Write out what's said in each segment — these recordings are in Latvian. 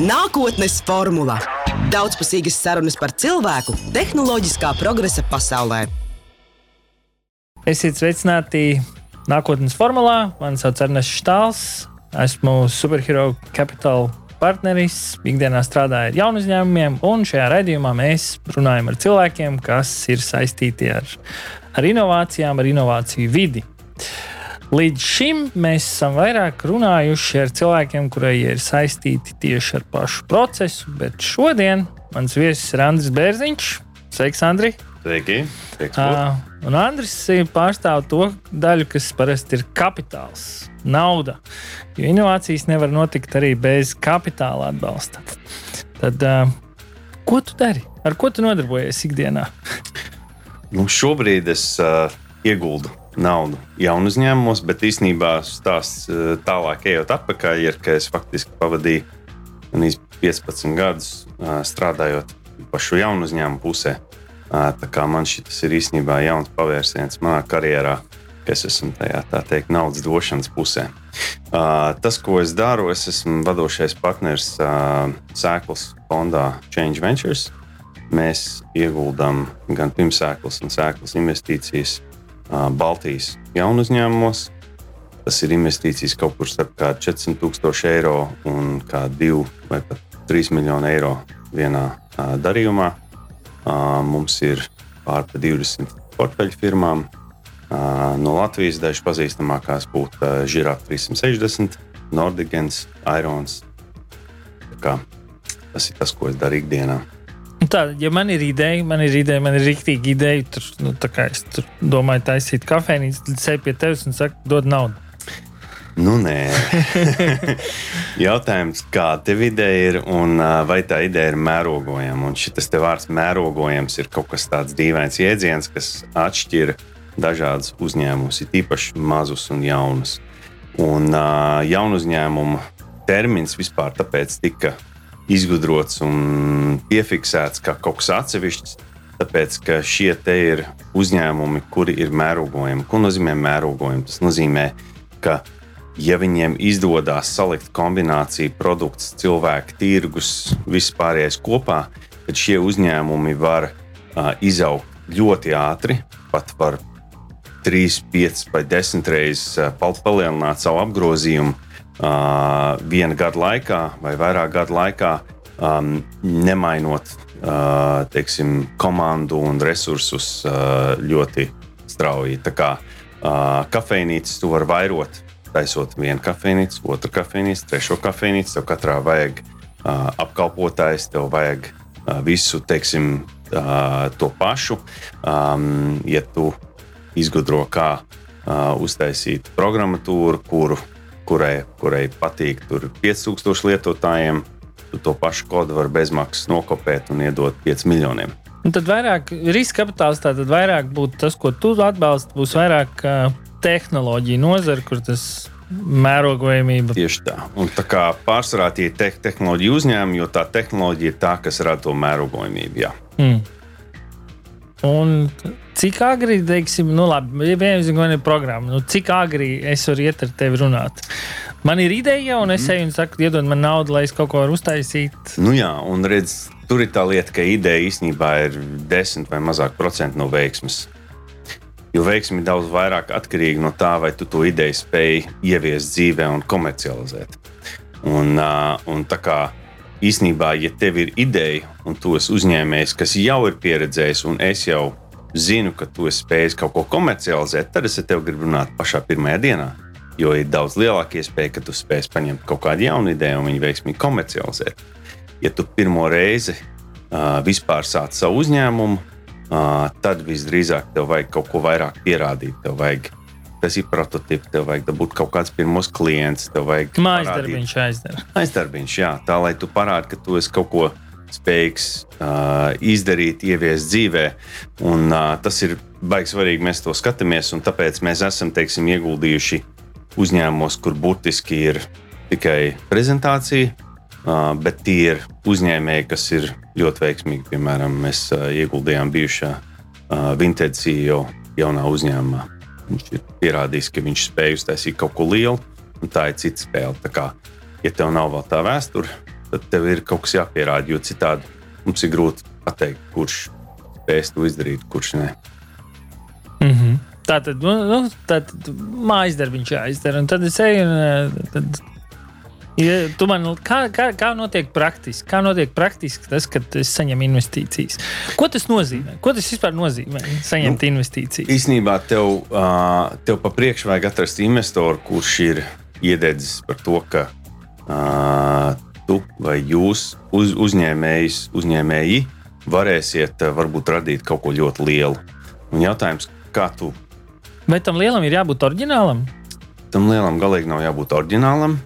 Nākotnes formula - daudzpusīgas sarunas par cilvēku tehnoloģiskā progresa pasaulē. Esiet sveicināti nākotnes formulā. Mani sauc Ernests Štāls. Esmu Superhero Capital partneris. Ikdienā strādāju ar jaunu uzņēmumiem, un šajā raidījumā mēs runājam ar cilvēkiem, kas ir saistīti ar, ar inovācijām, ar inovāciju vidi. Līdz šim mēs esam vairāk runājuši ar cilvēkiem, kuriem ir saistīti tieši ar pašu procesu, bet šodien mans viesis ir Andris Bērziņš. Sveiks, Andri! Sveiki! Uh, un Andris pārstāv to daļu, kas parasti ir kapitāls, nauda. Jo inovācijas nevar notikt arī bez kapitāla atbalsta. Tad, uh, ko tu dari? Ar ko tu nodarbojies ikdienā? Nu, šobrīd es uh, ieguldu naudu jaunu uzņēmumos, bet īsnībā stāsts uh, tālāk, ejot atpakaļ, ir, ka es faktiski pavadīju ganīs 15 gadus uh, strādājot pašu jaunu uzņēmumu pusē. Uh, tā kā man šis ir īstenībā jauns pavērsiens manā karjerā, ka es esmu tajā tā teikt naudas došanas pusē. Tas, ko es daru, es esmu vadošais partneris Sēklas fondā Change Ventures. Mēs ieguldām gan pirmsēklas, gan sēklas investīcijas Baltijas jaunu uzņēmumos. Tas ir investīcijas kaut kur starp 400 tūkstoši eiro un 2 vai pat 3 miljonu eiro vienā darījumā. Mums ir pār pa 20 portfeļu firmām. No Latvijas dažas pazīstamākās būtu Žirāta 360, Nordigens, Irons. Tas ir tas, ko es daru ikdienā. Tā, ja man ir ideja, man ir ideja, man ir rīktīga ideja, tur, nu, tā kā es tur domāju, taisīt kafejnīcu, tad sēž pie tevis un saka, dod naudu. Nu, nē, jautājums, kāda tev ideja ir un vai tā ideja ir mērogojama. Un šis te vārds mērogojams ir kaut kas tāds dīvains jēdziens, kas atšķir dažādus uzņēmumus, ir īpaši mazus un jaunus. Un uh, jaunu uzņēmumu termins vispār tāpēc tika izgudrots un piefiksēts kā kaut kas atsevišķs. Tāpēc, ka šie te ir uzņēmumi, kuri ir mērogojami. Ko nozīmē mērogojami? Tas nozīmē, ka ja viņiem izdodas salikt kombināciju produkts, cilvēku tirgus, vispārējais kopā, tad šie uzņēmumi var uh, izaugt ļoti ātri, pat var 3, 5 vai 10 reizes palielināt savu apgrozījumu viena gada laikā vai vairāk gadu laikā, um, nemainot uh, teiksim, komandu un resursus uh, ļoti strauji. Tā kā kafejnīcas tu vari vairot taisot vienu kafejnīcu, otru kafejnīcu, trešo kafejnīcu. Tev katrā vajag apkalpotājs, tev vajag visu, teiksim, to pašu. Ja tu izgudro, kā uztaisīt programmatūru, kuru, kurai, kurai patīk 5000 lietotājiem, tu to pašu kodu vari bezmaksas nokopēt un iedot 5 miljoniem. Un tad vairāk riska kapitāls, tad vairāk būtu tas, ko tu atbalsti, būs vairāk tehnoloģija nozara, kur tas mērogojamība. Tieši tā. Un tā kā pārsvarā tie te tehnoloģija uzņēmumi, jo tā tehnoloģija ir tā, kas rada to mērogojamību. Jā. Mm. Un cik agri, teiksim, nu labi, vienkārši man ir programma, nu cik agri es varu iet ar tevi runāt? Man ir ideja, un es eju un saku, iedod man naudu, lai es kaut ko varu uztaisīt. Nu jā, un redz, tur ir tā lieta, ka ideja īstenībā ir 10 vai mazāk procentu no veiksmes. Jo veiksme ir daudz vairāk atkarīga no tā, vai tu to ideju spēj ieviest dzīvē un komercializēt. Un, uh, un tā kā īsnībā, ja tev ir ideja, un tu esi uzņēmējs, kas jau ir pieredzējis, un es jau zinu, ka tu esi spējis kaut ko komercializēt, tad es ar tevi gribu runāt pašā pirmajā dienā. Jo ir daudz lielāka iespēja, ka tu spēj paņemt kaut kādu jaunu ideju un viņu veiksmīgi komercializēt. Ja tu pirmo reizi uh, vispār sāc savu uzņēmumu, uh, tad visdrīzāk tev vajag kaut ko vairāk pierādīt. Tev vajag tas ir prototyps, tev vajag dabūt kaut kādus pirmos klientus, tev vajag Mājas darbiņš aizdara. Aizdarbiņš, jā, tā lai tu parādi, ka tu esi kaut ko spējīgs uh, izdarīt, ieviest dzīvē. Un, uh, tas ir baigi svarīgi, mēs to skatāmies, un tāpēc mēs esam teiksim, ieguldījuši uzņēmumos, kur burtiski ir tikai prezentācija, uh, bet tie ir uzņēmēji, kas ir ļoti veiksmīgi. Piemēram, mēs uh, ieguldījām bijušā uh, Vintage CEO jaunā uzņēmumā. Viņš ir pierādījis, ka viņš spēj uztaisīt kaut ko lielu, un tā ir cita spēle. Tā kā, ja tev nav vēl tā vēsture, tad tev ir kaut kas jāpierāda. Jo citādi mums ir grūti pateikt, kurš spēs to izdarīt, kurš nē. Mm -hmm. Tā tad, nu, nu, tad mājas darbiņš jāizdara. Un tad es eju un tad Ja tu man, kā, kā, kā notiek praktiski? Kā notiek praktiski tas, kad es saņemu investīcijas? Ko tas nozīmē? Ko tas vispār nozīmē? Saņemt nu, investīcijas. Īsnībā tev, uh, tev pa priekšu vajag atrast investoru, kurš ir iededzis par to, ka uh, tu vai jūs uz, uzņēmējs, uzņēmēji varēsiet uh, varbūt radīt kaut ko ļoti lielu. Un jautājums, kā tu? Vai tam lielam ir jābūt oriģinālam? Tam lielam galīgi nav jābūt oriģinālam.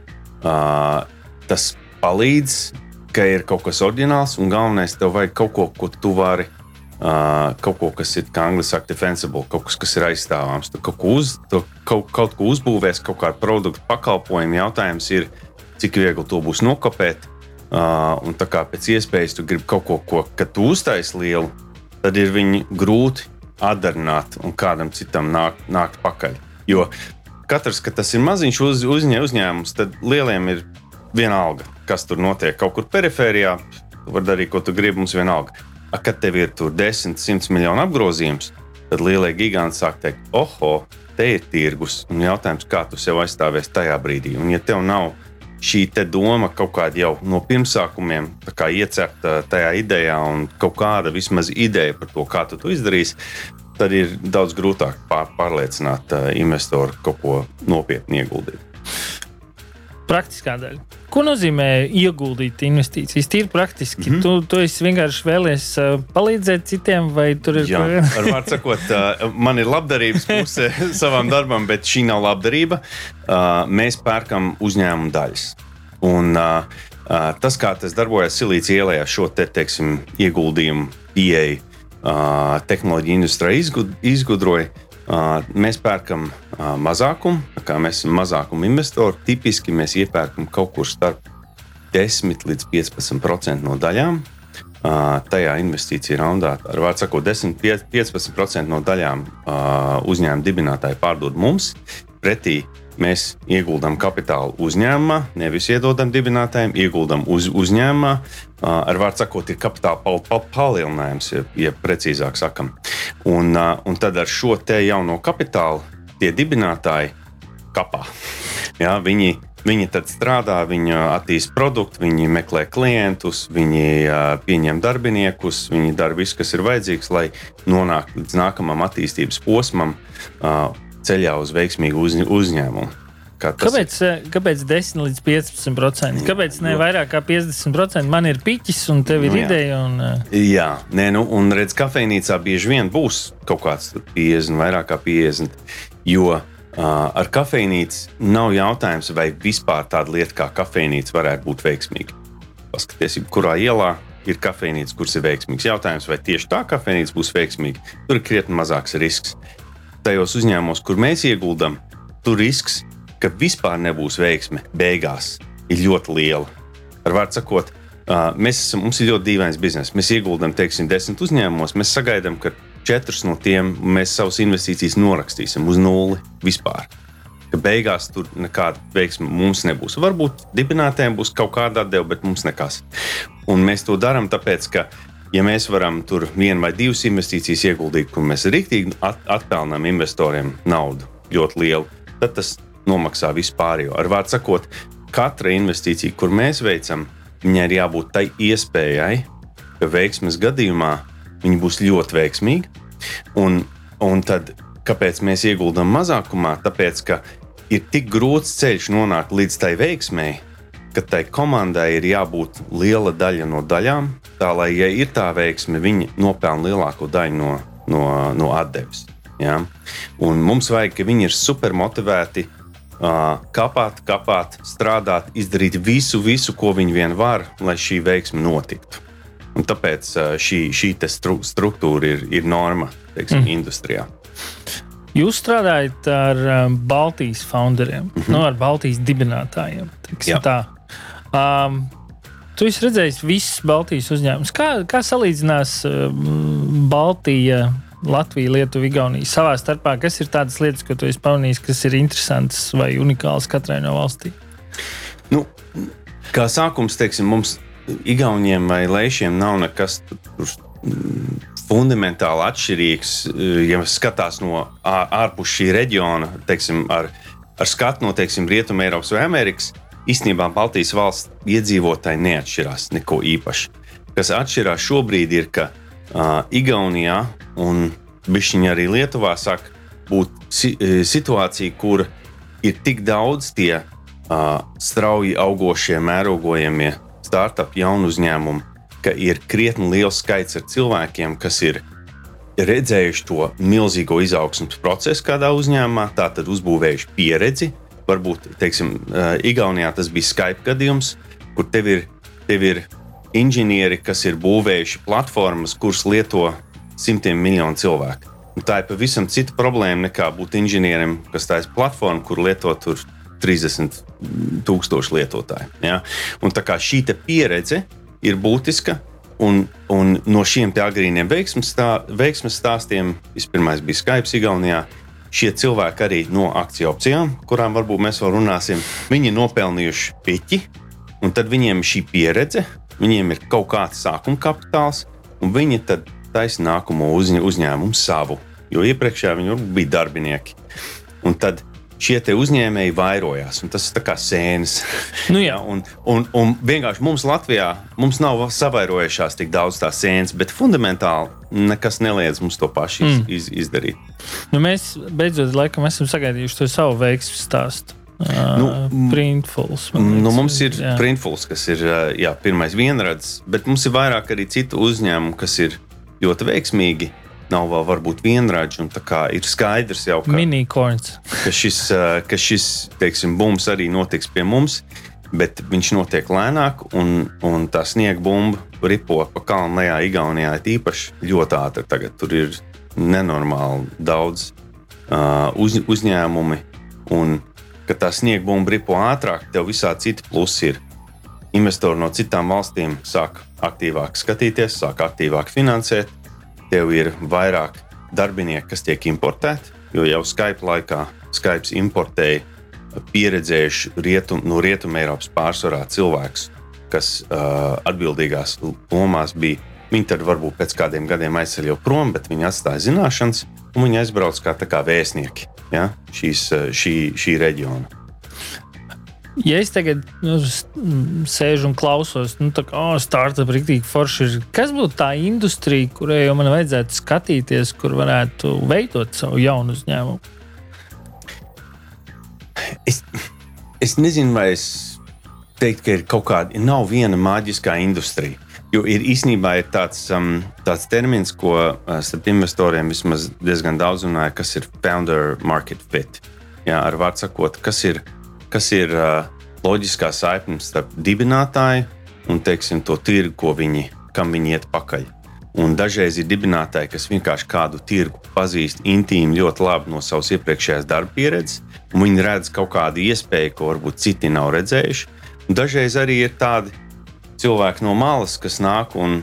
Uh, tas palīdz, ka ir kaut kas oriģināls, un galvenais, tev vajag kaut ko, ko tu vari. Uh, kaut ko, kas ir, kā angļuiski saka, defensible, kaut kas, kas ir aizstāvāms. Tu kaut ko, uz, tu kaut, kaut ko uzbūvēs, kaut kādu produktu pakalpojumu. Jautājums ir, cik viegli to būs nokopēt. Uh, un tā kā pēc iespējas tu gribi kaut ko, ko kad tu uztaisīsi lielu, tad ir viņi grūti atdarināt un kādam citam nākt nāk pakaļ. Jo katrs, ka tas ir maziņš uz, uzņē, uzņēmums, tad lieliem ir viena alga, kas tur notiek kaut kur perifērijā. Tu vari darīt, ko tu gribi, mums vienalga. A, kad tev ir 10, 100 miljonu apgrozījums, tad lielie giganti sāk teikt, oho, te ir tirgus. Un jautājums, kā tu sev aizstāvēsi tajā brīdī. Un, ja tev nav šī doma kaut kāda jau no pirmsākumiem iecerta tajā idejā, un kaut kāda vismaz ideja par to, kā tu to izdarīsi, tad ir daudz grūtāk pār, pārliecināt uh, investoru kaut ko nopietni ieguldīt. Praktiskā daļa. Ko nozīmē ieguldīt investīcijas? Tīri praktiski. Mm -hmm. tu, tu vienkārši vēlies uh, palīdzēt citiem, vai tur ir kaut kas tāds? Ar vārdu sakot, uh, man ir labdarības puse savam darbam, bet šī nav labdarība. Uh, mēs pērkam uzņēmumu daļas. Un, uh, uh, tas, kā tas darbojas Silīcija ielā, šo te, teiksim, ieguldījumu pieeju tehnoloģija industrija izgudroja. Mēs pērkam mazākumu, kā mēs esam mazākuma investori. Tipiski mēs iepērkam kaut kur starp 10 līdz 15% no daļām. Tajā investīcija raundā, ar vārdu sakot, 10-15% no daļām uzņēmuma dibinātāji pārdod mums. Pretī Mēs ieguldām kapitālu uzņēmumā, nevis iedodam dibinātājiem, ieguldam uz uzņēmumā. Ar vārdu sakot, ir kapitāla pal pal palielinājums, ja, ja precīzāk sakam. Un, un tad ar šo te jauno kapitālu tie dibinātāji kapā. Ja, viņi, viņi tad strādā, viņi attīsta produktu, viņi meklē klientus, viņi pieņem darbiniekus, viņi dara visu, kas ir vajadzīgs, lai nonāktu līdz nākamajam attīstības posmam ceļā uz veiksmīgu uz, uzņēmumu. Kā kāpēc, ir? Eh, kāpēc 10 līdz 15%? Kāpēc ne vairāk kā 50%? Man ir piķis un tev ir nu, ideja. Un, uh... Jā, nē, nu, un redz, kafejnīcā bieži vien būs kaut kāds 50, vairāk kā 50. Jo uh, ar kafejnīcu nav jautājums, vai vispār tāda lieta kā kafejnīca varētu būt veiksmīga. Paskaties, kurā ielā ir kafejnīca, kuras ir veiksmīgs. Jautājums, vai tieši tā kafejnīca būs veiksmīga, tur ir krietni mazāks risks tajos uzņēmumos, kur mēs ieguldam, tur risks, ka vispār nebūs veiksme beigās, ir ļoti liela. Ar vārdu sakot, mēs esam, mums ir ļoti dīvains bizness. Mēs ieguldam, teiksim, desmit uzņēmumos, mēs sagaidām, ka četrus no tiem mēs savus investīcijas norakstīsim uz nulli vispār. Ka beigās tur nekāda veiksma mums nebūs. Varbūt dibinātājiem būs kaut kāda atdeve, bet mums nekas. Un mēs to darām tāpēc, ka ja mēs varam tur vienu vai divas investīcijas ieguldīt, kur mēs rīktīgi at atpelnām investoriem naudu ļoti lielu, tad tas nomaksā vispārējo. Ar vārdu sakot, katra investīcija, kur mēs veicam, viņai ir jābūt tai iespējai, ka veiksmes gadījumā viņa būs ļoti veiksmīga. Un, un tad, kāpēc mēs ieguldām mazākumā? Tāpēc, ka ir tik grūts ceļš nonākt līdz tai veiksmēji, ka tai komandai ir jābūt liela daļa no daļām, tā lai, ja ir tā veiksme, viņi nopelna lielāko daļu no, no, no atdeves. Ja? Un mums vajag, ka viņi ir super motivēti. Uh, kāpāt, kāpāt, strādāt, izdarīt visu, visu, ko viņi vien var, lai šī veiksme notiktu. Un tāpēc uh, šī, šī stru, struktūra ir, ir norma teiksim, mm. industrijā. Jūs strādājat ar Baltijas founderiem, mm -hmm. no, ar Baltijas dibinātājiem. Um, tu esi redzējis visus Baltijas uzņēmumus. Kā, kā salīdzinās um, Baltija, Latvija, Lietuva, Igaunija savā starpā? Kas ir tādas lietas, ko tu esi pamanījis, kas ir interesantas vai unikālas katrai no valstīm? Nu, kā sākums, teiksim, mums Igauniem vai Leišiem nav nekas fundamentāli atšķirīgs. Ja skatās no ārpus šī reģiona, teiksim, ar, ar skatu no teiksim, Rietumē, Eiropas vai Amerikas, īstenībā Baltijas valsts iedzīvotāji neatšķirās neko īpaši. Kas atšķirās šobrīd ir, ka uh, Igaunijā un Bišķiņā arī Lietuvā sāk būt si situācija, kur ir tik daudz tie uh, strauji augošie, mērogojamie startup jaunu uzņēmumu, ka ir krietni liels skaits ar cilvēkiem, kas ir redzējuši to milzīgo izaugsmus procesu kādā uzņēmumā, tātad uzbūvējuši pieredzi. Varbūt, teiksim, Igaunijā tas bija Skype gadījums, kur tev ir, tev ir inženieri, kas ir būvējuši platformas, kuras lieto simtiem miljonu cilvēku. Un tā ir pavisam cita problēma nekā būt inženierim, kas taisa platformu, kur lieto 30 tūkstoši lietotāju. Ja? Un tā kā šī pieredze ir būtiska, un, un no šiem agrīniem veiksmes, stā, veiksmes stāstiem, vispirms bija Skype, Igaunijā. Šie cilvēki arī no akciju opcijām, kurām varbūt mēs vēl runāsim, viņi ir nopelnījuši piķi, un tad viņiem ir šī pieredze, viņiem ir kaut kāds sākuma kapitāls, un viņi tad taisa nākamo uzņ uzņēmumu savu, jo iepriekšējā viņi bija darbinieki. Un tad šie uzņēmēji vairojās. Tas ir kā sēnes. Nu, jā. un, un, un vienkārši mums Latvijā mums nav savairojušās tik daudz tās sēnes, bet fundamentāli nekas neliedz mums to pašu iz, mm. iz, izdarīt. Nu, mēs beidzot laikam esam sagaidījuši to savu veiksmu stāstu. Nu, printfuls. Nu, mums ir jā. printfuls, kas ir jā, pirmais vienrads, bet mums ir vairāk arī citu uzņēmumu, kas ir ļoti veiksmīgi nav vēl varbūt kā ir skaidrs jau, ka, ka šis, ka šis teiksim, bums arī notiks pie mums, bet viņš notiek lēnāk, un, un tā sniega bumba ripo pa kalnu lejā Igaunijā īpaši ļoti ātri. Tagad tur ir nenormāli daudz uh, uz, uzņēmumi, un kad tā sniega bumba ripo ātrāk, tev visā citi plusi ir. Investori no citām valstīm sāk aktīvāk skatīties, sāk aktīvāk finansēt, tev ir vairāk darbinieku, kas tiek importēti, jo jau Skype laikā Skype importēja pieredzējuši rietum, no Rietumē Eiropas pārsvarā cilvēkus, kas uh, atbildīgās lomās bija. Viņi tad varbūt pēc kādiem gadiem aizceļ jau prom, bet viņi atstāja zināšanas, un viņi aizbrauc kā, kā vēstnieki ja, šīs, šī, šī reģiona. Ja es tagad nu, sēžu un klausos, nu, tā kā oh, startup rīktīgi forši, ir, kas būtu tā industrija, kurai jau man vajadzētu skatīties, kur varētu veidot savu jaunu uzņēmumu? Es, es nezinu, vai es teiktu, ka ir kaut kāda, nav viena maģiskā industrija. Jo ir īstenībā ir tāds, um, tāds termins, ko uh, starp investoriem vismaz diezgan daudz runāja, kas ir founder market fit. Jā, ar vārdu sakot, kas ir kas ir loģiskā saikne starp dibinātāju un teiksim, to tirgu, ko viņi, kam viņi iet pakaļ. Un dažreiz ir dibinātāji, kas vienkārši kādu tirgu pazīst intīmi ļoti labi no savas iepriekšējās darba pieredzes, un viņi redz kaut kādu iespēju, ko varbūt citi nav redzējuši. Un dažreiz arī ir tādi cilvēki no malas, kas nāk un,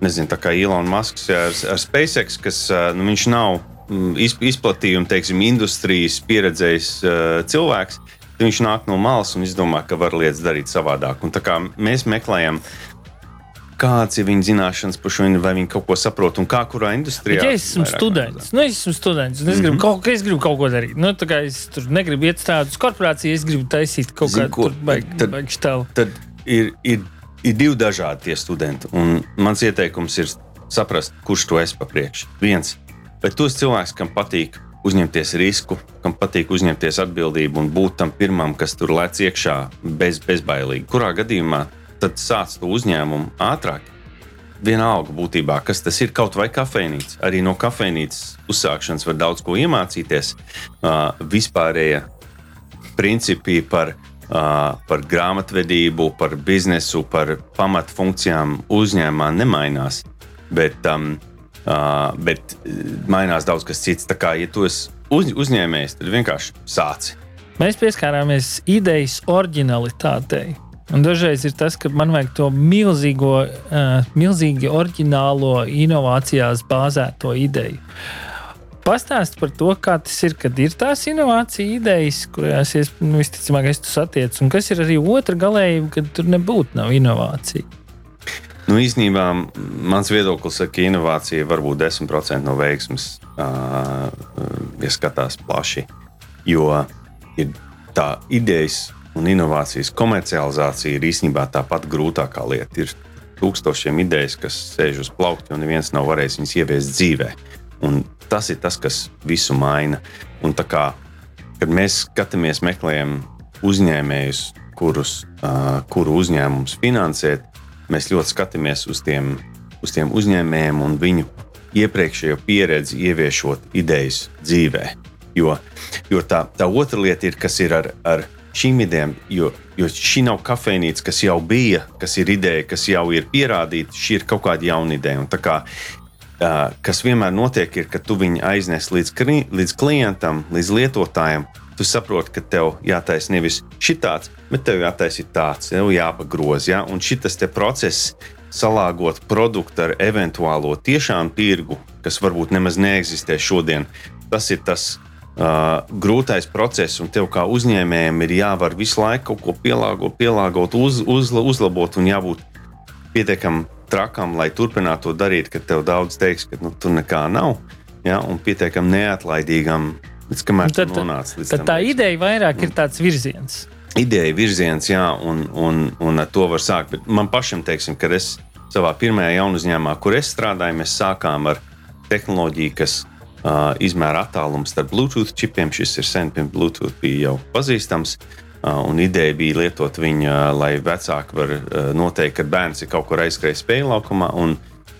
nezinu, tā kā Ilona Masks ar, ar SpaceX, kas nu, viņš nav mm, izplatījuma, teiksim, industrijas pieredzējis uh, cilvēks, viņš nāk no malas un izdomā, ka var lietas darīt savādāk. Un tā kā mēs meklējam, kāds ir viņa zināšanas par šo, vai viņi kaut ko saprot un kā kurā industrijā. Bet, ja es esmu students, nu, es esmu students, un es, gribu, mm -hmm. kaut, es gribu kaut ko darīt. Nu, es tur negribu iet strādāt uz korporāciju, es gribu taisīt kaut Zin, kādu tādu. Tad ir, ir, ir divi dažādi tie studenti. Un mans ieteikums ir saprast, kurš to es pa priekšu. Viens, bet tos cilvēks, kam patīk uzņemties risku, kam patīk uzņemties atbildību un būt tam pirmam, kas tur lec iekšā bez, bezbailīgi. Kurā gadījumā tad sāc to uzņēmumu ātrāk? Vienalga būtībā, kas tas ir, kaut vai kafejnīca. Arī no kafejnīcas uzsākšanas var daudz ko iemācīties. Uh, vispārējie principi par, uh, par grāmatvedību, par biznesu, par pamatfunkcijām uzņēmumā nemainās. Bet um, Uh, bet mainās daudz kas cits. Tā kā, ja tu esi uz, uzņēmējs, tad vienkārši sāci. Mēs pieskārāmies idejas originalitātei. Un dažreiz ir tas, ka man vajag to milzīgo, uh, milzīgi oriģinālo, inovācijās bāzēto ideju. Pastāst par to, kā tas ir, kad ir tās inovācijas idejas, kurās nu, visticamāk es tu satiec, un kas ir arī otra galējība, kad tur nebūtu nav inovācija. Nu, īsnībā mans viedoklis ir, ka inovācija var būt 10% no veiksmes, uh, ja skatās plaši. Jo ir tā idejas un inovācijas komercializācija ir īstenībā tāpat grūtākā lieta. Ir tūkstošiem idejas, kas sēž uz plaukta, un neviens nav varējis viņas ieviest dzīvē. Un tas ir tas, kas visu maina. Un kā, kad mēs skatāmies, meklējam uzņēmējus, kurus, uh, kuru uzņēmumus finansēt, mēs ļoti skatāmies uz tiem, uz tiem uzņēmējiem un viņu iepriekšējo pieredzi ieviešot idejas dzīvē. Jo, jo tā, tā otra lieta ir, kas ir ar, ar šīm idejām, jo, jo šī nav kafejnīca, kas jau bija, kas ir ideja, kas jau ir pierādīta. Šī ir kaut kāda jauna ideja. Un tā kā kas vienmēr notiek, ir, ka tu viņu aiznes līdz, līdz klientam, līdz lietotājam. Tu saproti, ka tev jātaisa nevis šitāds, bet tev jātaisa tāds, tev jāpagroz. Ja? Un šis process, salāgot produktu ar eventuālo tiešām tirgu, kas varbūt nemaz neeksistē šodien, tas ir tas uh, grūtais process, un tev kā uzņēmējam ir jāvar visu laiku kaut ko pielāgot, pielāgot uz, uz, uzlabot un jābūt pietiekami trakam, lai turpinātu to darīt, kad tev daudz teiks, ka nu, tur nekā nav. Ja, un pietiekami neatlaidīgam, līdz kamēr tad, nonāc līdz tam. Tā ideja vairāk ir tāds virziens. Ideja, virziens, jā, un, un, un ar to var sākt. Bet man pašam, teiksim, kad es savā pirmajā jaunu uzņēmumā, kur es strādāju, mēs sākām ar tehnoloģiju, kas uh, izmēra attālumu starp Bluetooth čipiem. Šis ir sen pirms Bluetooth bija jau pazīstams. Uh, Un ideja bija lietot viņu, lai vecāki var noteikt, ka bērns ir kaut kur aizskrējis spēļu laukumā.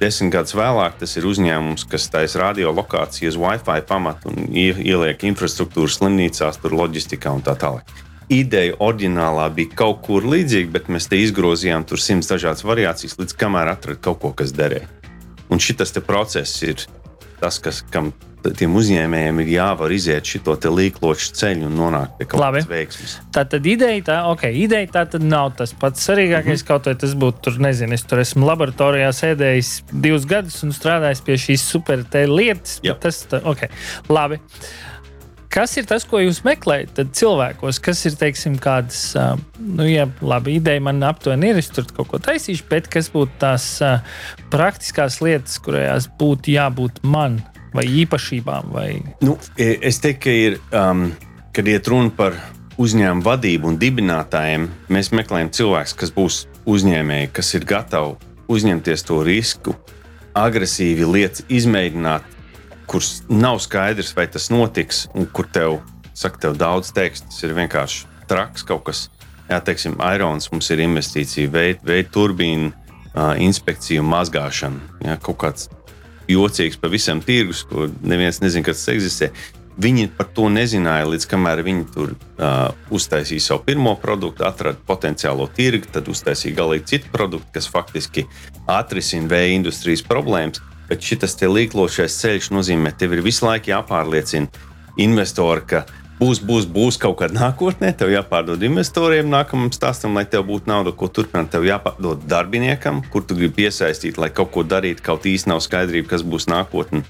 Desmit gadus vēlāk tas ir uzņēmums, kas taisa radiolokāciju uz Wi-Fi pamatu un ieliek infrastruktūru slimnīcās, tur loģistikā un tā tālāk. Ideja oriģinālā bija kaut kur līdzīga, bet mēs te izgrozījām tur simts dažādas variācijas, līdz kamēr atradām kaut ko, kas derēja. Un šis process ir tas, kas, kam tiem uzņēmējiem ir jāvar iziet šo līklošu ceļu un nonākt pie kaut kādas veiksmes. Tā tad ideja, tā, okay, ideja tā tad nav tas pats svarīgākais. Mm -hmm. Kaut vai tas būtu, tur, nezinu, es tur esmu laboratorijā sēdējis divus gadus un strādājis pie šīs super lietas. Tas ir okay. labi. Kas ir tas, ko jūs meklējat cilvēkos? Kas ir, teiksim, kādas, nu, ja labi, ideja man aptuveni ir, es tur kaut ko taisīšu, bet kas būtu tās praktiskās lietas, kurās būtu jābūt man vai īpašībām? Vai... Nu, e, es teiktu, ka ir, um, kad iet runa par uzņēmumu vadību un dibinātājiem, mēs meklējam cilvēkus, kas būs uzņēmēji, kas ir gatavi uzņemties to risku, agresīvi lietas izmēģināt, kurš nav skaidrs, vai tas notiks, un kur tev, saka, tev daudz teiks, tas ir vienkārši traks kaut kas. Jā, teiksim, Airons mums ir investīcija, veida veid turbīnu, uh, inspekciju, mazgāšanu. Jā, kaut kāds jocīgs pavisam tirgus, ko neviens nezina, kas tas eksistē. Viņi par to nezināja, līdz kamēr viņi tur uh, uztaisīja savu pirmo produktu, atrada potenciālo tirgu, tad uztaisīja galīgi citu produktu, kas faktiski atrisina vēja industrijas problēmas. Bet šis līklošais ceļš nozīmē, ka tev ir visu laiku jāpārliecina investori, ka būs, būs, būs kaut kad nākotnē. Tev jāpārdod investoriem nākamajam stāstam, lai tev būtu nauda, ko turpināt. Tev jāpārdod darbiniekam, kur tu gribi piesaistīt, lai kaut ko darītu. Kaut īsti nav skaidrība, kas būs nākotnē.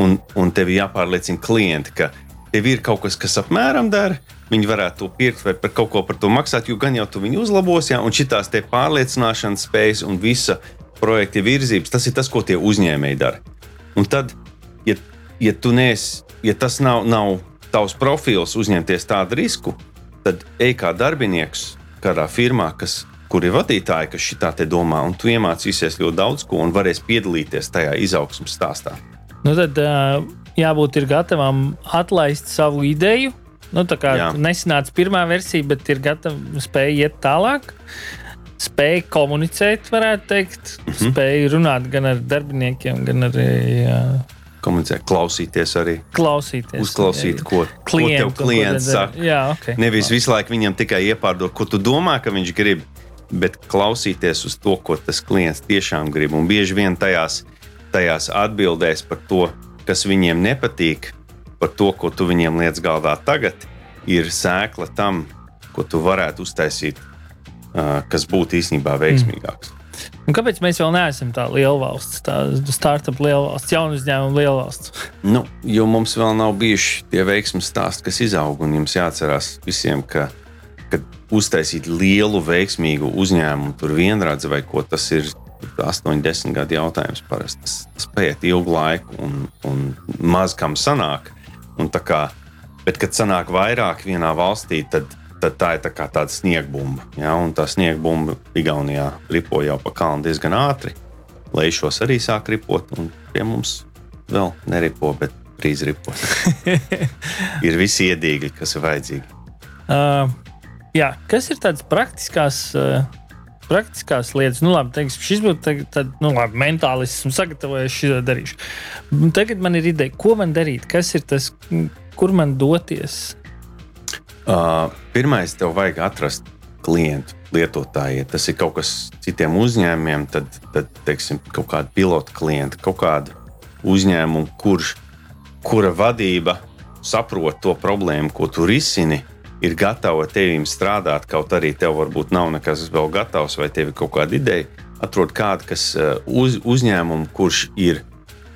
Un, un tev jāpārliecina klienti, ka tev ir kaut kas, kas apmēram dara. Viņi varētu to pirkt vai par kaut ko par to maksāt, jo gan jau tu viņu uzlabos, ja, un šitās te pārliecināšanas spējas un visa projekta virzības, tas ir tas, ko tie uzņēmēji dara. Un tad, ja, ja tu neesi, ja tas nav, nav tavs profils uzņemties tādu risku, tad ej kā darbinieks kādā firmā, kas, kur ir vadītāji, kas šitā te domā, un tu iemācīsies ļoti daudz ko un varēsi piedalīties tajā izaugsmas stāstā. Nu tad jābūt gatavam atlaist savu ideju. Nu, tā kā Jā. nesanāca pirmā versija, bet ir gatava spēja iet tālāk. Spēja komunicēt, varētu teikt, mm -hmm. spēja runāt gan ar darbiniekiem, gan arī uh, komunicēt, klausīties arī. Klausīties. Uzklausīt, ko, klientu, ko tev klients ko saka. Jā, okay. Nevis visu laiku viņam tikai iepārdot, ko tu domā, ka viņš grib, bet klausīties uz to, ko tas klients tiešām grib. Un bieži vien tajās, tajās atbildēs par to, kas viņiem nepatīk, par to, ko tu viņiem liec galvā tagad, ir sēkla tam, ko tu varētu uztaisīt, kas būtu īstenībā veiksmīgāks. Mm. Un kāpēc mēs vēl neesam tā liela valsts, tā startup liela valsts, jaunu uzņēmumu liela valsts? Nu, jo mums vēl nav bijuši tie veiksmīgi stāsti, kas izaug. Un jums jāatcerās visiem, ka, ka uztaisīt lielu, veiksmīgu uzņēmumu, tur vienradzi vai ko tas ir. 8, 10 gadu jautājums parasti. Tas, tas paiet ilgu laiku, un, un maz kam sanāk. Un kā, bet, kad sanāk vairāk vienā valstī, tad tad tā ir tā kā tāda sniegbumba. Ja? Un tā sniegbumba Igaunijā ripo jau pa kalnu diezgan ātri. Lejšos arī sāk ripot, un pie mums vēl neripo, bet drīz ripos. ir visi iedīgļi, kas ir vajadzīgi. Uh, jā, kas ir tādas praktiskās? Uh... Praktiskās lietas, nu, labi, teiksim, šis būtu tagad, tad, nu, labi, mentālis, esmu sagatavojies, šo darīšu. Tagad man ir ideja, ko man darīt, kas ir tas, kur man doties, Uh, pirmais, tev vajag atrast klientu, lietotāju. Ja tas ir kaut kas citiem uzņēmumiem, tad, tad teiksim, kaut kāda pilota klienta, kaut kāda uzņēmuma, kurš, kura vadība saprot to problēmu, ko tu risini, ir gatava tevim strādāt, kaut arī tev varbūt nav nekas vēl gatavs, vai tev ir kaut kāda ideja. Atrod kādu, kas uz, uzņēmumu, kurš ir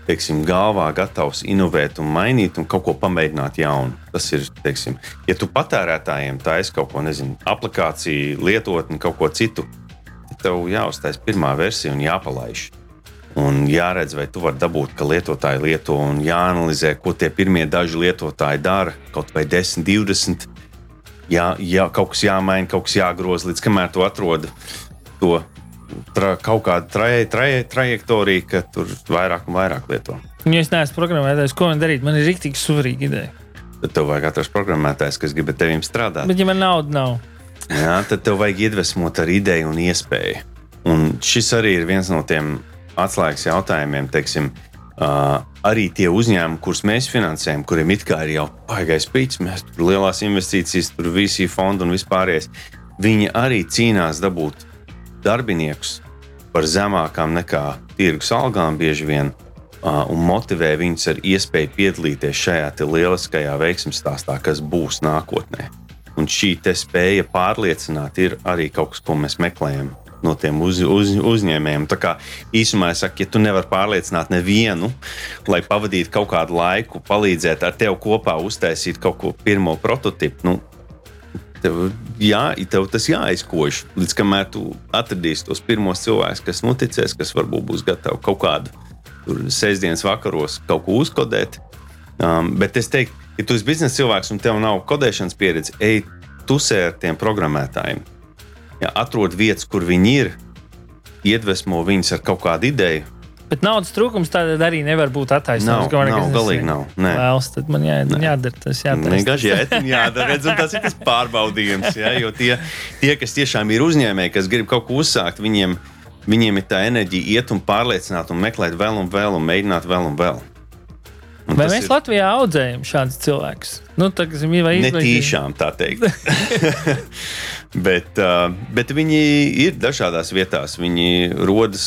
teiksim, galvā gatavs inovēt un mainīt un kaut ko pamēģināt jaunu. Tas ir, teiksim, ja tu patērētājiem taisi kaut ko, nezinu, aplikāciju, lietotni, kaut ko citu, tad tev jāuztais pirmā versija un jāpalaiž. Un jāredz, vai tu vari dabūt, ka lietotāji lieto, un jāanalizē, ko tie pirmie daži lietotāji dara, kaut vai 10, 20. Jā, jā, kaut kas jāmaina, kaut kas jāgroza, līdz kamēr tu atrodi to tra, kaut kāda traje, traje, trajektorija, ka tur vairāk un vairāk lieto. Ja es neesmu programmētājs, ko man darīt? Man ir rīktīgi svarīga ideja. Tad tev vajag atrast programmētājs, kas grib ar tevi strādāt. Bet, ja man naudas nav, Jā, tad tev vajag iedvesmot ar ideju un iespēju. Un šis arī ir viens no tiem atslēgas jautājumiem. Teiksim, Uh, arī tie uzņēmumi, kurus mēs finansējam, kuriem it kā ir jau baigais pīts, mēs tur lielās investīcijas, tur visi fondi un vispārējais, viņi arī cīnās dabūt darbiniekus par zemākām nekā tirgus algām bieži vien un motivē viņus ar iespēju piedalīties šajā lieliskajā veiksmju stāstā, kas būs nākotnē. Un šī spēja pārliecināt ir arī kaut kas, ko mēs meklējam no tiem uz, uz, uzņēmējiem. Tā kā īsumā es saku, ja tu nevari pārliecināt nevienu, lai pavadītu kaut kādu laiku, palīdzēt ar tevi kopā uztaisīt kaut ko pirmo prototipu, nu, Tev, jā, tev tas jāizkož, līdz kamēr tu atradīsi tos pirmos cilvēkus, kas noticēs, kas varbūt būs gatavi kaut kādu sestdienas vakaros kaut ko uzkodēt. Um, bet es teiktu, ja tu esi biznesa cilvēks un tev nav kodēšanas pieredze, ej tusē ar tiem programmētājiem. Ja, atrod vietas, kur viņi ir, iedvesmo viņus ar kaut kādu ideju, Bet naudas trūkums tādā arī nevar būt attaisnojums. Nav, nav galīgi nav. Nē. Vēls, tad man jā, jādara tas. Vienkārši jādara, redz, un tas ir tas pārbaudījums. Jā, jo tie, tie, kas tiešām ir uzņēmēji, kas grib kaut ko uzsākt, viņiem, viņiem ir tā enerģija iet un pārliecināt un meklēt vēl un vēl un mēģināt vēl un vēl. Un vai mēs ir... Latvijā audzējam šādus cilvēkus? Nu, tā, vai ne tīšām tā teikt. bet, uh, bet viņi ir dažādās vietās. Viņi rodas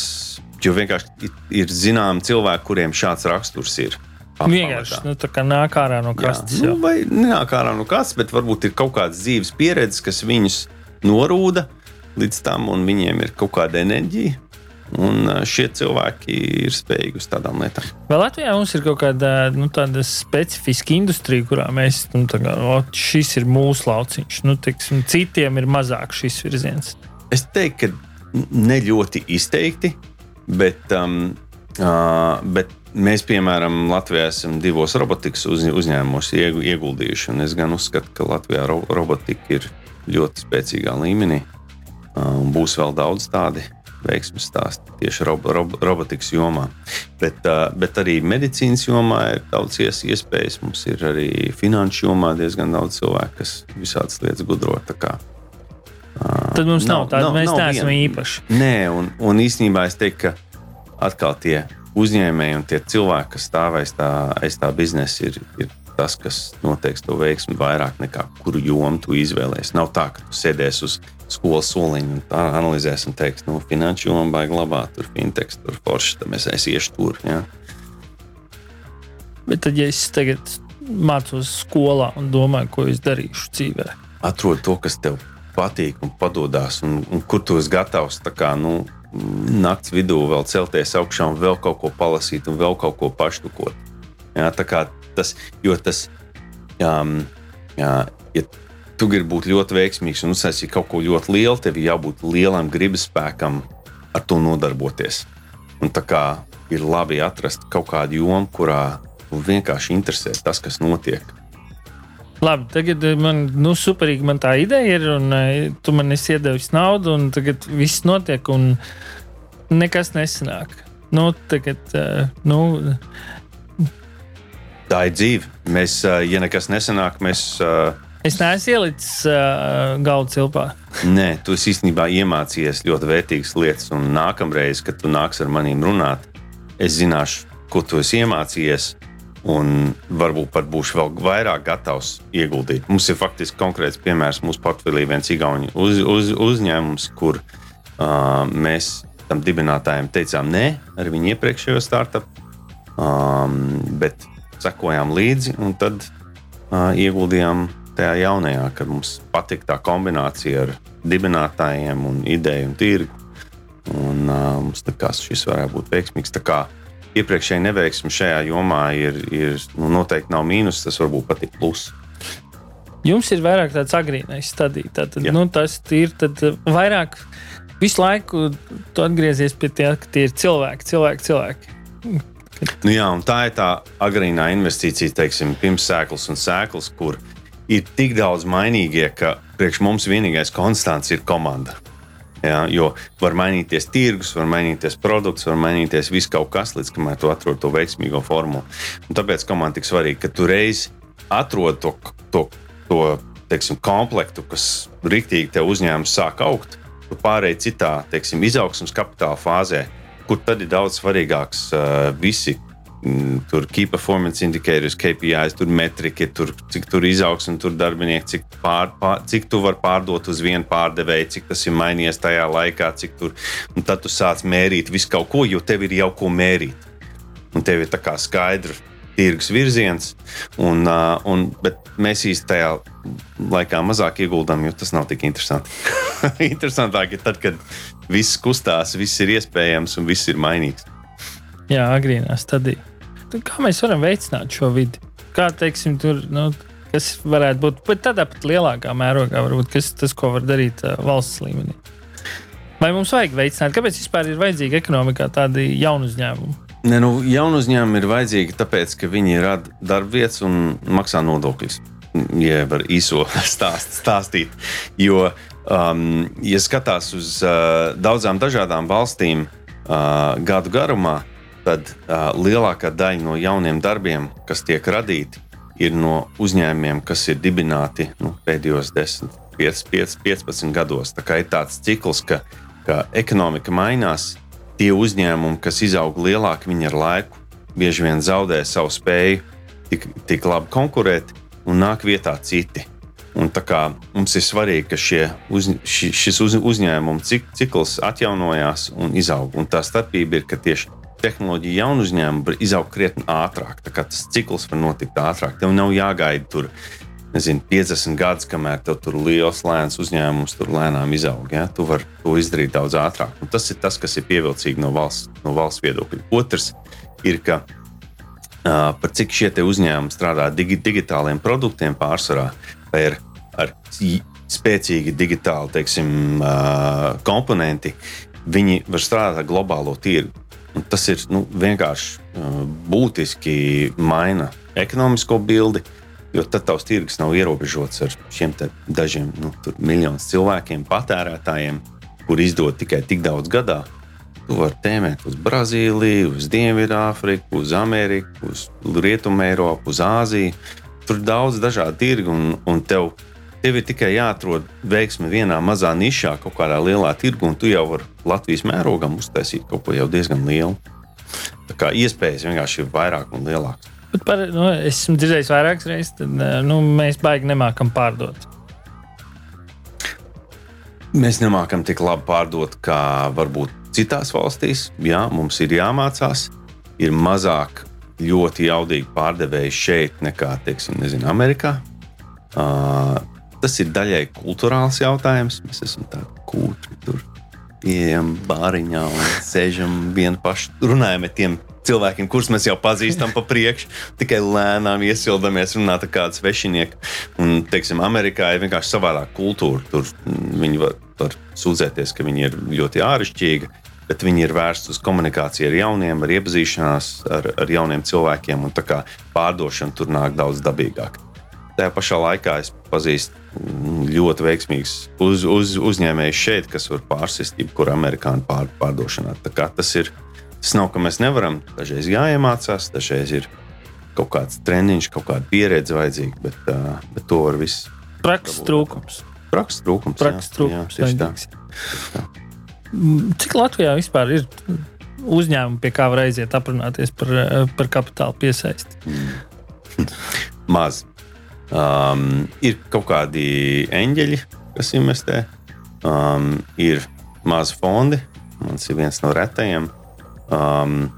Jo vienkārši ir zināmi cilvēki, kuriem šāds raksturs ir. Vienkārši nu, tā kā nāk ārā no kastes. Jā, nu, vai nāk ārā no kastes, bet varbūt ir kaut kādas dzīves pieredzes, kas viņus norūda līdz tam, un viņiem ir kaut kāda enerģija. Un šie cilvēki ir spējīgi uz tādām lietām. Vai Latvijā mums ir kaut kāda nu, specifiska industrija, kurā mēs nu, kā, o, šis ir mūsu lauciņš, nu, tiksim, citiem ir mazāk šis virziens? Es teiktu, ka ne ļoti izteikti. Bet, um, uh, bet mēs, piemēram, Latvijā esam divos robotikas uz, uzņēmumos ieguldījuši. Es gan uzskatu, ka Latvijā ro robotika ir ļoti spēcīgā līmenī. Uh, būs vēl daudz tādu veiksmju stāstu tieši rob, rob, robotikas jomā. Bet, uh, bet arī medicīnas jomā ir daudz iespējas. Mums ir arī finanšu jomā diezgan daudz cilvēku, kas visādas lietas gudro. Tad mums nav, nav tāda, nav, mēs nav neesam vien. īpaši. Nē, un, un īstenībā es teiktu, ka atkal tie uzņēmēji un tie cilvēki, kas stāv aiz tā, aiz tā biznesa, ir, ir tas, kas noteiks to veiksmi vairāk nekā kuru jomu tu izvēlēsies. Nav tā, ka tu sēdēsi uz skolas soliņa un analizēsi un teiksi, nu, finanšu jomā baigi labāk, tur fintechs, tur forši, tad mēs iesim tur. Ja? Bet tad, ja es tagad mācos skolā un domāju, ko es darīšu dzīvē, atrod to, kas tev patīk un padodas, un, un kur tu esi gatavs kā, nu, naktas vidū vēl celties augšā un vēl kaut ko palasīt un vēl kaut ko paštukot. Jā, tas, jo tas, jā, jā, ja tu gribi būt ļoti veiksmīgs un uzsākt kaut ko ļoti lielu, tev ir jābūt lielam gribas spēkam ar to nodarboties. Un tā kā ir labi atrast kaut kādu jomu, kurā vienkārši interesē tas, kas notiek. Labi, tagad eh, man nu, superīgi man tā ideja ir, un uh, tu man esi iedevis naudu, un tagad viss notiek, un nekas nesanāk. Nu, tagad, uh, nu, tā ir dzīve. Mēs, ja nekas nesanāk, mēs. Es neesmu ielicis uh, galdu cilpā. Nē, tu īstenībā iemācījies ļoti vērtīgas lietas, un nākamreiz, kad tu nāks ar maniem runāt, es zināšu, ko tu esi iemācījies un varbūt pat būšu vēl vairāk gatavs ieguldīt. Mums ir faktiski konkrēts piemērs mūsu portfelī, viens Igaunijas uz, uz, uzņēmums, kur uh, mēs tam dibinātājiem teicām nē ar viņu iepriekšējo startup, um, bet sekojām līdzi un tad uh, ieguldījām tajā jaunajā, kad mums patika tā kombinācija ar dibinātājiem un ideju un tirgu. Un, uh, mums likās, šis varētu būt veiksmīgs iepriekšēji neveiksmi šajā jomā ir, ir nu, noteikti nav mīnus, tas varbūt pat ir pluss. Jums ir vairāk tāds agrīnais stadijs. Tad, nu, tas ir vairāk visu laiku atgriezies pie tā, ka tie ir cilvēki, cilvēki, cilvēki. Nu jā, tā ir tā agrīnā investīcija, teiksim, pirms sēklas un sēklas, kur ir tik daudz mainīgie, ka priekš mums vienīgais konstants ir komanda. Ja, jo var mainīties tirgus, var mainīties produkts, var mainīties viss kaut kas, līdz kamēr tu atrod to veiksmīgo formulu. Un tāpēc man tik svarīgi, ka tu reiz atrod to, to, to teiksim, komplektu, kas rīktīgi tev uzņēmums sāk augt, tu pārēji citā teiksim, izaugsmas kapitāla fāzē, kur tad ir daudz svarīgāks uh, visi tur key performance indicators, KPIs, tur metriki, tur, cik tur izaugsme, tur darbinieki, cik, pār, pār, cik tu vari pārdot uz vienu pārdevēju, cik tas ir mainījies tajā laikā, cik tur. Un tad tu sāc mērīt visu kaut ko, jo tev ir jau ko mērīt. Un tev ir tā kā skaidrs tirgus virziens, un, uh, un, bet mēs īstenībā tajā laikā mazāk ieguldām, jo tas nav tik interesanti. Interesantāk ir tad, kad viss kustās, viss ir iespējams un viss ir mainīgs. Jā, agrīnā stadijā kā mēs varam veicināt šo vidi? Kā teiksim, tur, nu, kas varētu būt, bet tādā pat lielākā mērogā, varbūt kas, tas, ko var darīt uh, valsts līmenī. Vai mums vajag veicināt, kāpēc vispār ir vajadzīga ekonomikā tādi jaunu uzņēmumu? Ne, nu, jaunu uzņēmumu ir vajadzīgi tāpēc, ka viņi rada darbvietas un maksā nodokļus. Ja var īso stāst, stāstīt. Jo, um, ja skatās uz uh, daudzām dažādām valstīm uh, gadu garumā, tad uh, lielākā daļa no jauniem darbiem, kas tiek radīti, ir no uzņēmumiem, kas ir dibināti nu, pēdējos 10, 5, 5, 15 gados. Tā kā ir tāds cikls, ka, ka ekonomika mainās, tie uzņēmumi, kas izaug lielāki, viņi ar laiku bieži vien zaudē savu spēju tik, tik labi konkurēt, un nāk vietā citi. Un tā kā mums ir svarīgi, ka šie uz, ši, šis uz, uzņēmumu cikls atjaunojās un izaug. Un tā starpība ir, ka tieši tehnoloģija jaunu uzņēmumu var izaugt krietni ātrāk. Tas cikls var notikt ātrāk. Tev nav jāgaida tur nezinu, 50 gadus, kamēr tev tur liels, lēns uzņēmums tur lēnām izaug. Ja? Tu vari to izdarīt daudz ātrāk. Un tas ir tas, kas ir pievilcīgi no valsts, no valsts viedokļa. Otrs ir, ka uh, par cik šie uzņēmumi strādā digi, digitāliem produktiem pārsvarā, vai ir ar spēcīgi digitāli teiksim, uh, komponenti, viņi var strādāt ar globālo tirgu. Tas ir nu, vienkārši uh, būtiski maina ekonomisko bildi, jo tad tavs tirgus nav ierobežots ar šiem dažiem nu, miljoniem cilvēkiem, patērētājiem, kur izdod tikai tik daudz gadā. Tu vari tēmēt uz Brazīliju, uz Dienvidāfriku, uz Ameriku, uz Rietumu Eiropu, uz Āziju. Tur ir daudz dažādu tirgu, un, un tev Tev ir tikai jāatrod veiksme vienā mazā nišā, kaut kādā lielā tirgu, un tu jau vari Latvijas mērogam uztaisīt kaut ko jau diezgan lielu. Tā kā iespējas vienkārši ir vairāk un lielākas. Bet par, nu, es esmu dzirdējis vairākas reizes, tad nu, mēs baigi nemākam pārdot. Mēs nemākam tik labi pārdot, kā varbūt citās valstīs. Jā, mums ir jāmācās. Ir mazāk ļoti jaudīgi pārdevēji šeit nekā, teiksim, nezinu, Amerikā. Uh, Tas ir daļai kultūrāls jautājums. Mēs esam tādi kūtri tur. ieejam bāriņā un sēžam vienu pašu, runājam ar tiem cilvēkiem, kurus mēs jau pazīstam pa priekšu, tikai lēnām iesildamies, runāt ar kādu svešinieku. Un, teiksim, Amerikā ir vienkārši savādāka kultūra. Tur viņi var, var sūdzēties, ka viņi ir ļoti āršķirīgi, bet viņi ir vērsti uz komunikāciju ar jauniem, ar iepazīšanās ar, ar jauniem cilvēkiem, un tā kā pārdošana tur nāk daudz dabīgāk. Tajā pašā laikā es pazīstu ļoti veiksmīgus uz, uz, uzņēmējus šeit, kas var pārsist jebkuru amerikāņu pār, pārdošanā. Tas ir Tas nav, ka mēs nevaram. Dažreiz jāiemācās, dažreiz ir kaut kāds treniņš, kaut kāda pieredze vajadzīga, bet, uh, bet to var viss. Prakses trūkums. Prakses trūkums. Prakses trūkums. Jā, jā, tā. Cik Latvijā vispār ir uzņēmumi, pie kā var aiziet aprunāties par, par kapitāla piesaisti? Mm. Maz. Um, ir kaut kādi eņģeļi, kas investē, um, ir mazi fondi. Mans ir viens no retajiem um,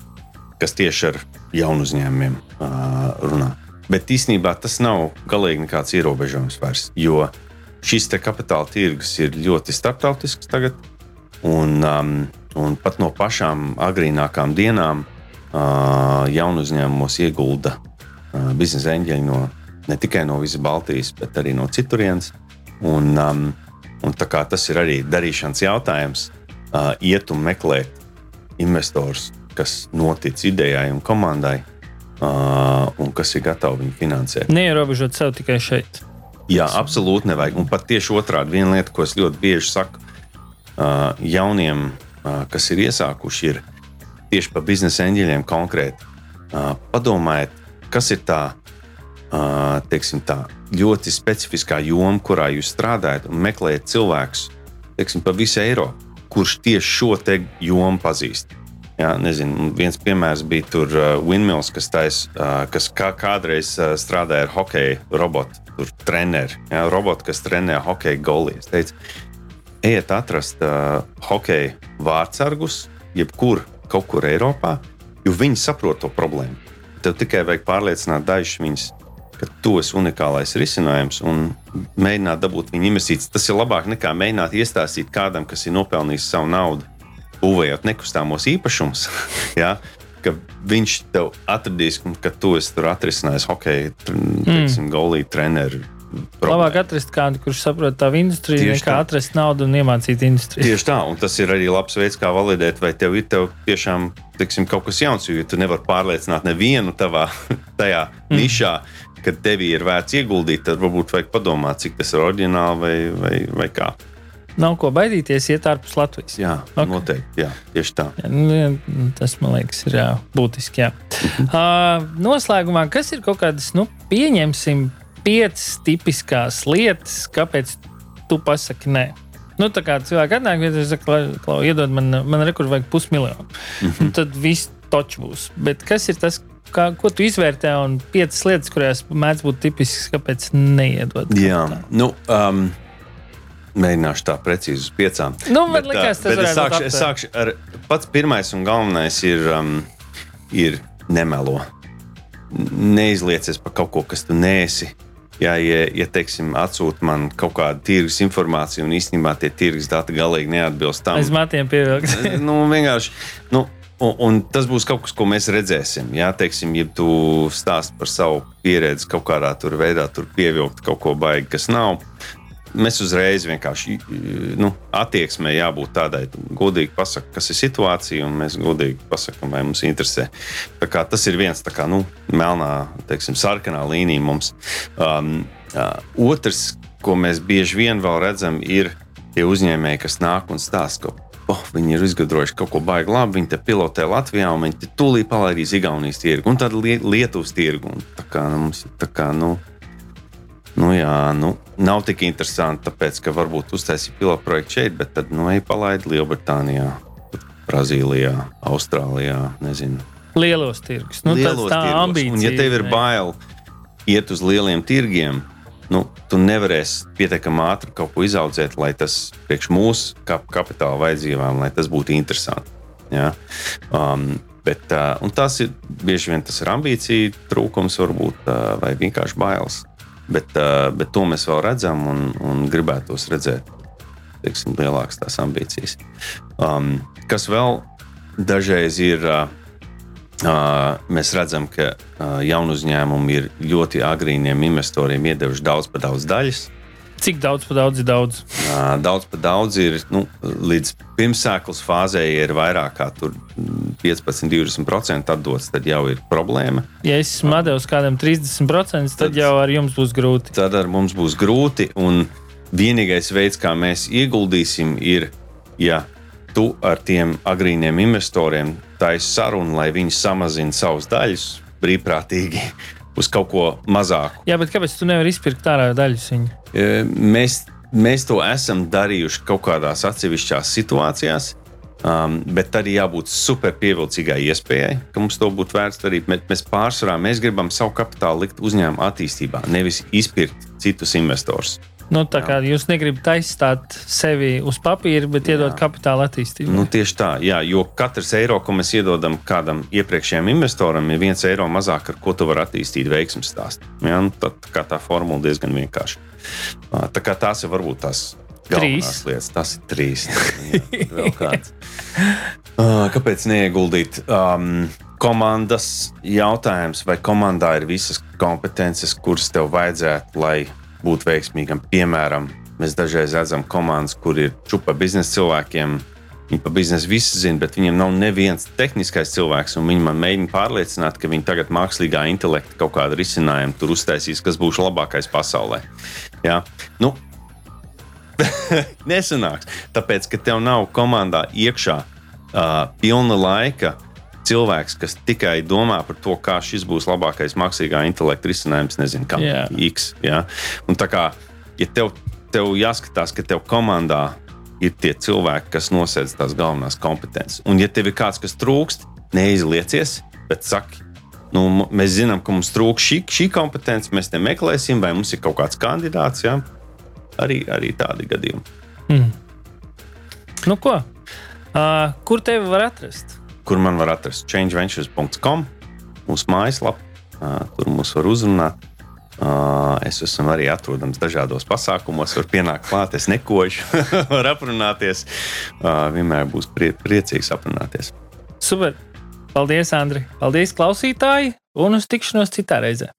kas tieši ar jaunu uzņēmumiem uh, runā. Bet īstenībā tas nav galīgi nekāds ierobežojums vairs, jo šis kapitāla tirgus ir ļoti starptautisks tagad. Un, um, un pat no pašām agrīnākām dienām uh, jaunu uzņēmumos iegulda uh, biznesa eņģeļi no, ne tikai no visas Baltijas, bet arī no citurienes. Un, um, un tas ir arī darīšanas jautājums, uh, iet un meklēt investors, kas notic idejai un komandai, uh, un kas ir gatavi viņu finansēt. Neierobežot sev tikai šeit. Jā, absolūti nevajag. Un pat tieši otrādi, viena lieta, ko es ļoti bieži saku uh, jauniem, uh, kas ir iesākuši, ir tieši par biznesa eņģeļiem konkrēti. Uh, padomājiet, kas ir tā, teiksim, tā ļoti specifiskā joma, kurā jūs strādājat un meklējat cilvēkus teiksim, pa visu Eiropu kurš tieši šo jomu pazīst. Jā, nezinu, viens piemērs bija tur Windmills, kas, tais, kas kā, kādreiz strādāja ar hokeja robotu, tur treneri. Jā, roboti, kas trenē hokeja golijas. Teica, ejiet atrast uh, hokeja vārdsargus, jebkur, kaut kur Eiropā, jo viņi saprot to problēmu. Tev tikai vajag pārliecināt dažus viņus ka tu esi unikālais risinājums un mēģināt dabūt viņa investīcijas. Tas ir labāk nekā mēģināt iestāstīt kādam, kas ir nopelnījis savu naudu, būvējot nekustamos īpašumus. ja? Ka viņš tev atradīs, ka tu esi tur atrisinājis hokeja, mm. golī treneru. Problēma. Labāk atrast kādu, kurš saprot tā industriju, Tieši nekā tā. atrast naudu un iemācīt industriju. Tieši tā, un tas ir arī labs veids, kā validēt, vai tev ir tev tiešām tiksim, kaut kas jauns, jo tu nevari pārliecināt nevienu tavā tajā mm. nišā ka tevī ir vērts ieguldīt, tad varbūt vajag padomāt, cik tas ir oriģināli vai, vai, vai kā. Nav ko baidīties, iet ārpus Latvijas. Jā, okay. noteikti. Jā, tieši tā. Jā, nu, tas man liekas, ir jā, būtiski. Jā. uh, noslēgumā, kas ir kaut kādas, nu, pieņemsim, piecas tipiskās lietas, kāpēc tu pasaki nē? Nu, tā kā cilvēki atnāk, ja viņi saka, ka, iedod man, man rekur vajag pusmiljonu. Mm -hmm. Tad viss točs būs. Bet kas ir tas, kā, ko tu izvērtē, un piecas lietas, kurās mēdz būt tipisks, kāpēc neiedod. Jā, nu. Um, Mēģināšu tā precīzi uz piecām. Nu, bet, likās, bet es sākšu, es sākšu ar pats pirmais un galvenais ir, um, ir nemelo. Neizliecies par kaut ko, kas tu nēsi. Jā, ja, ja teiksim, atsūta man kaut kāda tirgus informācija, un īstenībā tie tirgus dati galīgi neatbilst tam. Es matiem pievilku. nu, vienkārši, nu, Un, un tas būs kaut kas, ko mēs redzēsim. Jā, teiksim, ja tu stāst par savu pieredzi kaut kādā tur veidā, tur pievilkt kaut ko baigi, kas nav. Mēs uzreiz vienkārši nu, attieksmē jābūt tādai, godīgi pasakām, kas ir situācija, un mēs godīgi pasakām, vai mums interesē. Tas ir viens kā, nu, melnā, teiksim, sarkanā līnija mums. Um, uh, otrs, ko mēs bieži vien redzam, ir tie uzņēmēji, kas nāk un stāsta kaut oh, viņi ir izgudrojuši kaut ko baigi labi. Viņi te pilotē Latvijā, un viņi tūlīt palaidīs Igaunijas tirgu un tad Lietuvas tirgu. Un tā kā nu, mums ir tā kā. Nu, Nu, jā, nu, nav tik interesanti, tāpēc, ka varbūt uztaisīja pilotu projektu šeit, bet tad nu, palaidi Lielbritānijā, Brazīlijā, Austrālijā. Nezinu. Lielos tirgus. Nu, Lielos tā ir ambīcija. Un, ja tev ir bail iet uz lieliem tirgiem, nu, tu nevarēsi pietiekami ātri kaut ko izaudzēt, lai tas priekš mūsu kap kapitāla vajadzībām, lai tas būtu interesanti. Ja? Um, bet, uh, tas ir bieži vien tas ir ambīcija trūkums, varbūt, uh, vai vienkārši bailes. Bet, uh, bet to mēs vēl redzam un, un gribētu tos redzēt. teiksim, lielākas tās ambīcijas. Um, kas vēl dažreiz ir. Uh, Uh, mēs redzam, ka uh, jaunu uzņēmumu ir ļoti agrīniem investoriem iedevuši daudz par daudz daļas. Cik daudz par daudz ir daudz? Uh, daudz par daudz ir nu, līdz pirmsēklas fāzē, ir vairāk kā 15-20% atdots, tad jau ir problēma. Ja es esmu devis kādam 30%, tad, tad jau ar jums būs grūti. Tad ar mums būs grūti. Un vienīgais veids, kā mēs ieguldīsim, ir, ja tu ar tiem agrīniem investoriem taisi sarunu, lai viņi samazina savus daļus brīvprātīgi uz kaut ko mazāku. Jā, bet kāpēc tu nevari izpirkt ārā daļus? E, mēs, mēs to esam darījuši kaut kādās atsevišķās situācijās. Um, bet arī jābūt super pievilcīgai iespējai, ka mums to būtu vērts darīt. Mēs pārsvarā mēs gribam savu kapitālu likt uzņēmuma attīstībā, nevis izpirkt citus investorus. Nu, tā kā jā. jūs negribat aizstāt sevi uz papīra, bet iedot jā. kapitāla attīstību. Nu, tieši tā, jā, jo katrs eiro, ko mēs iedodam kādam iepriekšējam investoram, ir viens eiro mazāk, ar ko tu vari attīstīt veiksmju stāstu. Jā, nu, tad, tā, tā formula diezgan vienkārša. Tā kā tās ir varbūt tās galvenās trīs. lietas. Tas ir trīs. jā, Kāpēc neieguldīt? Um, komandas jautājums, vai komandā ir visas kompetences, kuras tev vajadzētu, lai būt veiksmīgam. Piemēram, mēs dažreiz redzam komandas, kur ir čupa biznesa cilvēkiem. Viņi par biznesu visu zina, bet viņiem nav neviens tehniskais cilvēks. Viņi man mēģina pārliecināt, ka viņi tagad mākslīgā intelekta kaut kādu risinājumu tur uztaisīs, kas būs labākais pasaulē. Ja? Nu, nesanāks. Tāpēc, ka tev nav komandā iekšā uh, pilna laika cilvēks, kas tikai domā par to, kā šis būs labākais mākslīgā intelekta risinājums, nezinu, kā yeah. X. Ja? Un tā kā ja tev, tev jāskatās, ka tev komandā ir tie cilvēki, kas nosēdz tās galvenās kompetences. Un, ja tev ir kāds, kas trūkst, neizliecies, bet saki, nu, mēs zinām, ka mums trūkst šī, šī kompetence, mēs te meklēsim, vai mums ir kaut kāds kandidāts. Ja? Arī, arī tādi gadījumi. Mm. Nu, ko? Uh, kur tevi var atrast? Kur man var atrast changeventures.com, mūsu mājaslapā. Tur mūs var uzrunāt. Es esmu arī atrodams dažādos pasākumos, var pienākt klāt, es nekošu, var aprunāties. Vienmēr būs prie, priecīgs aprunāties. Super! Paldies, Andri! Paldies, klausītāji! Un uz tikšanos citā reizē!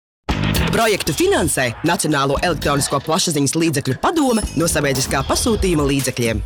Projektu finansē Nacionālo elektronisko plašsaziņas līdzekļu padome no sabiedriskā pasūtījuma līdzekļiem.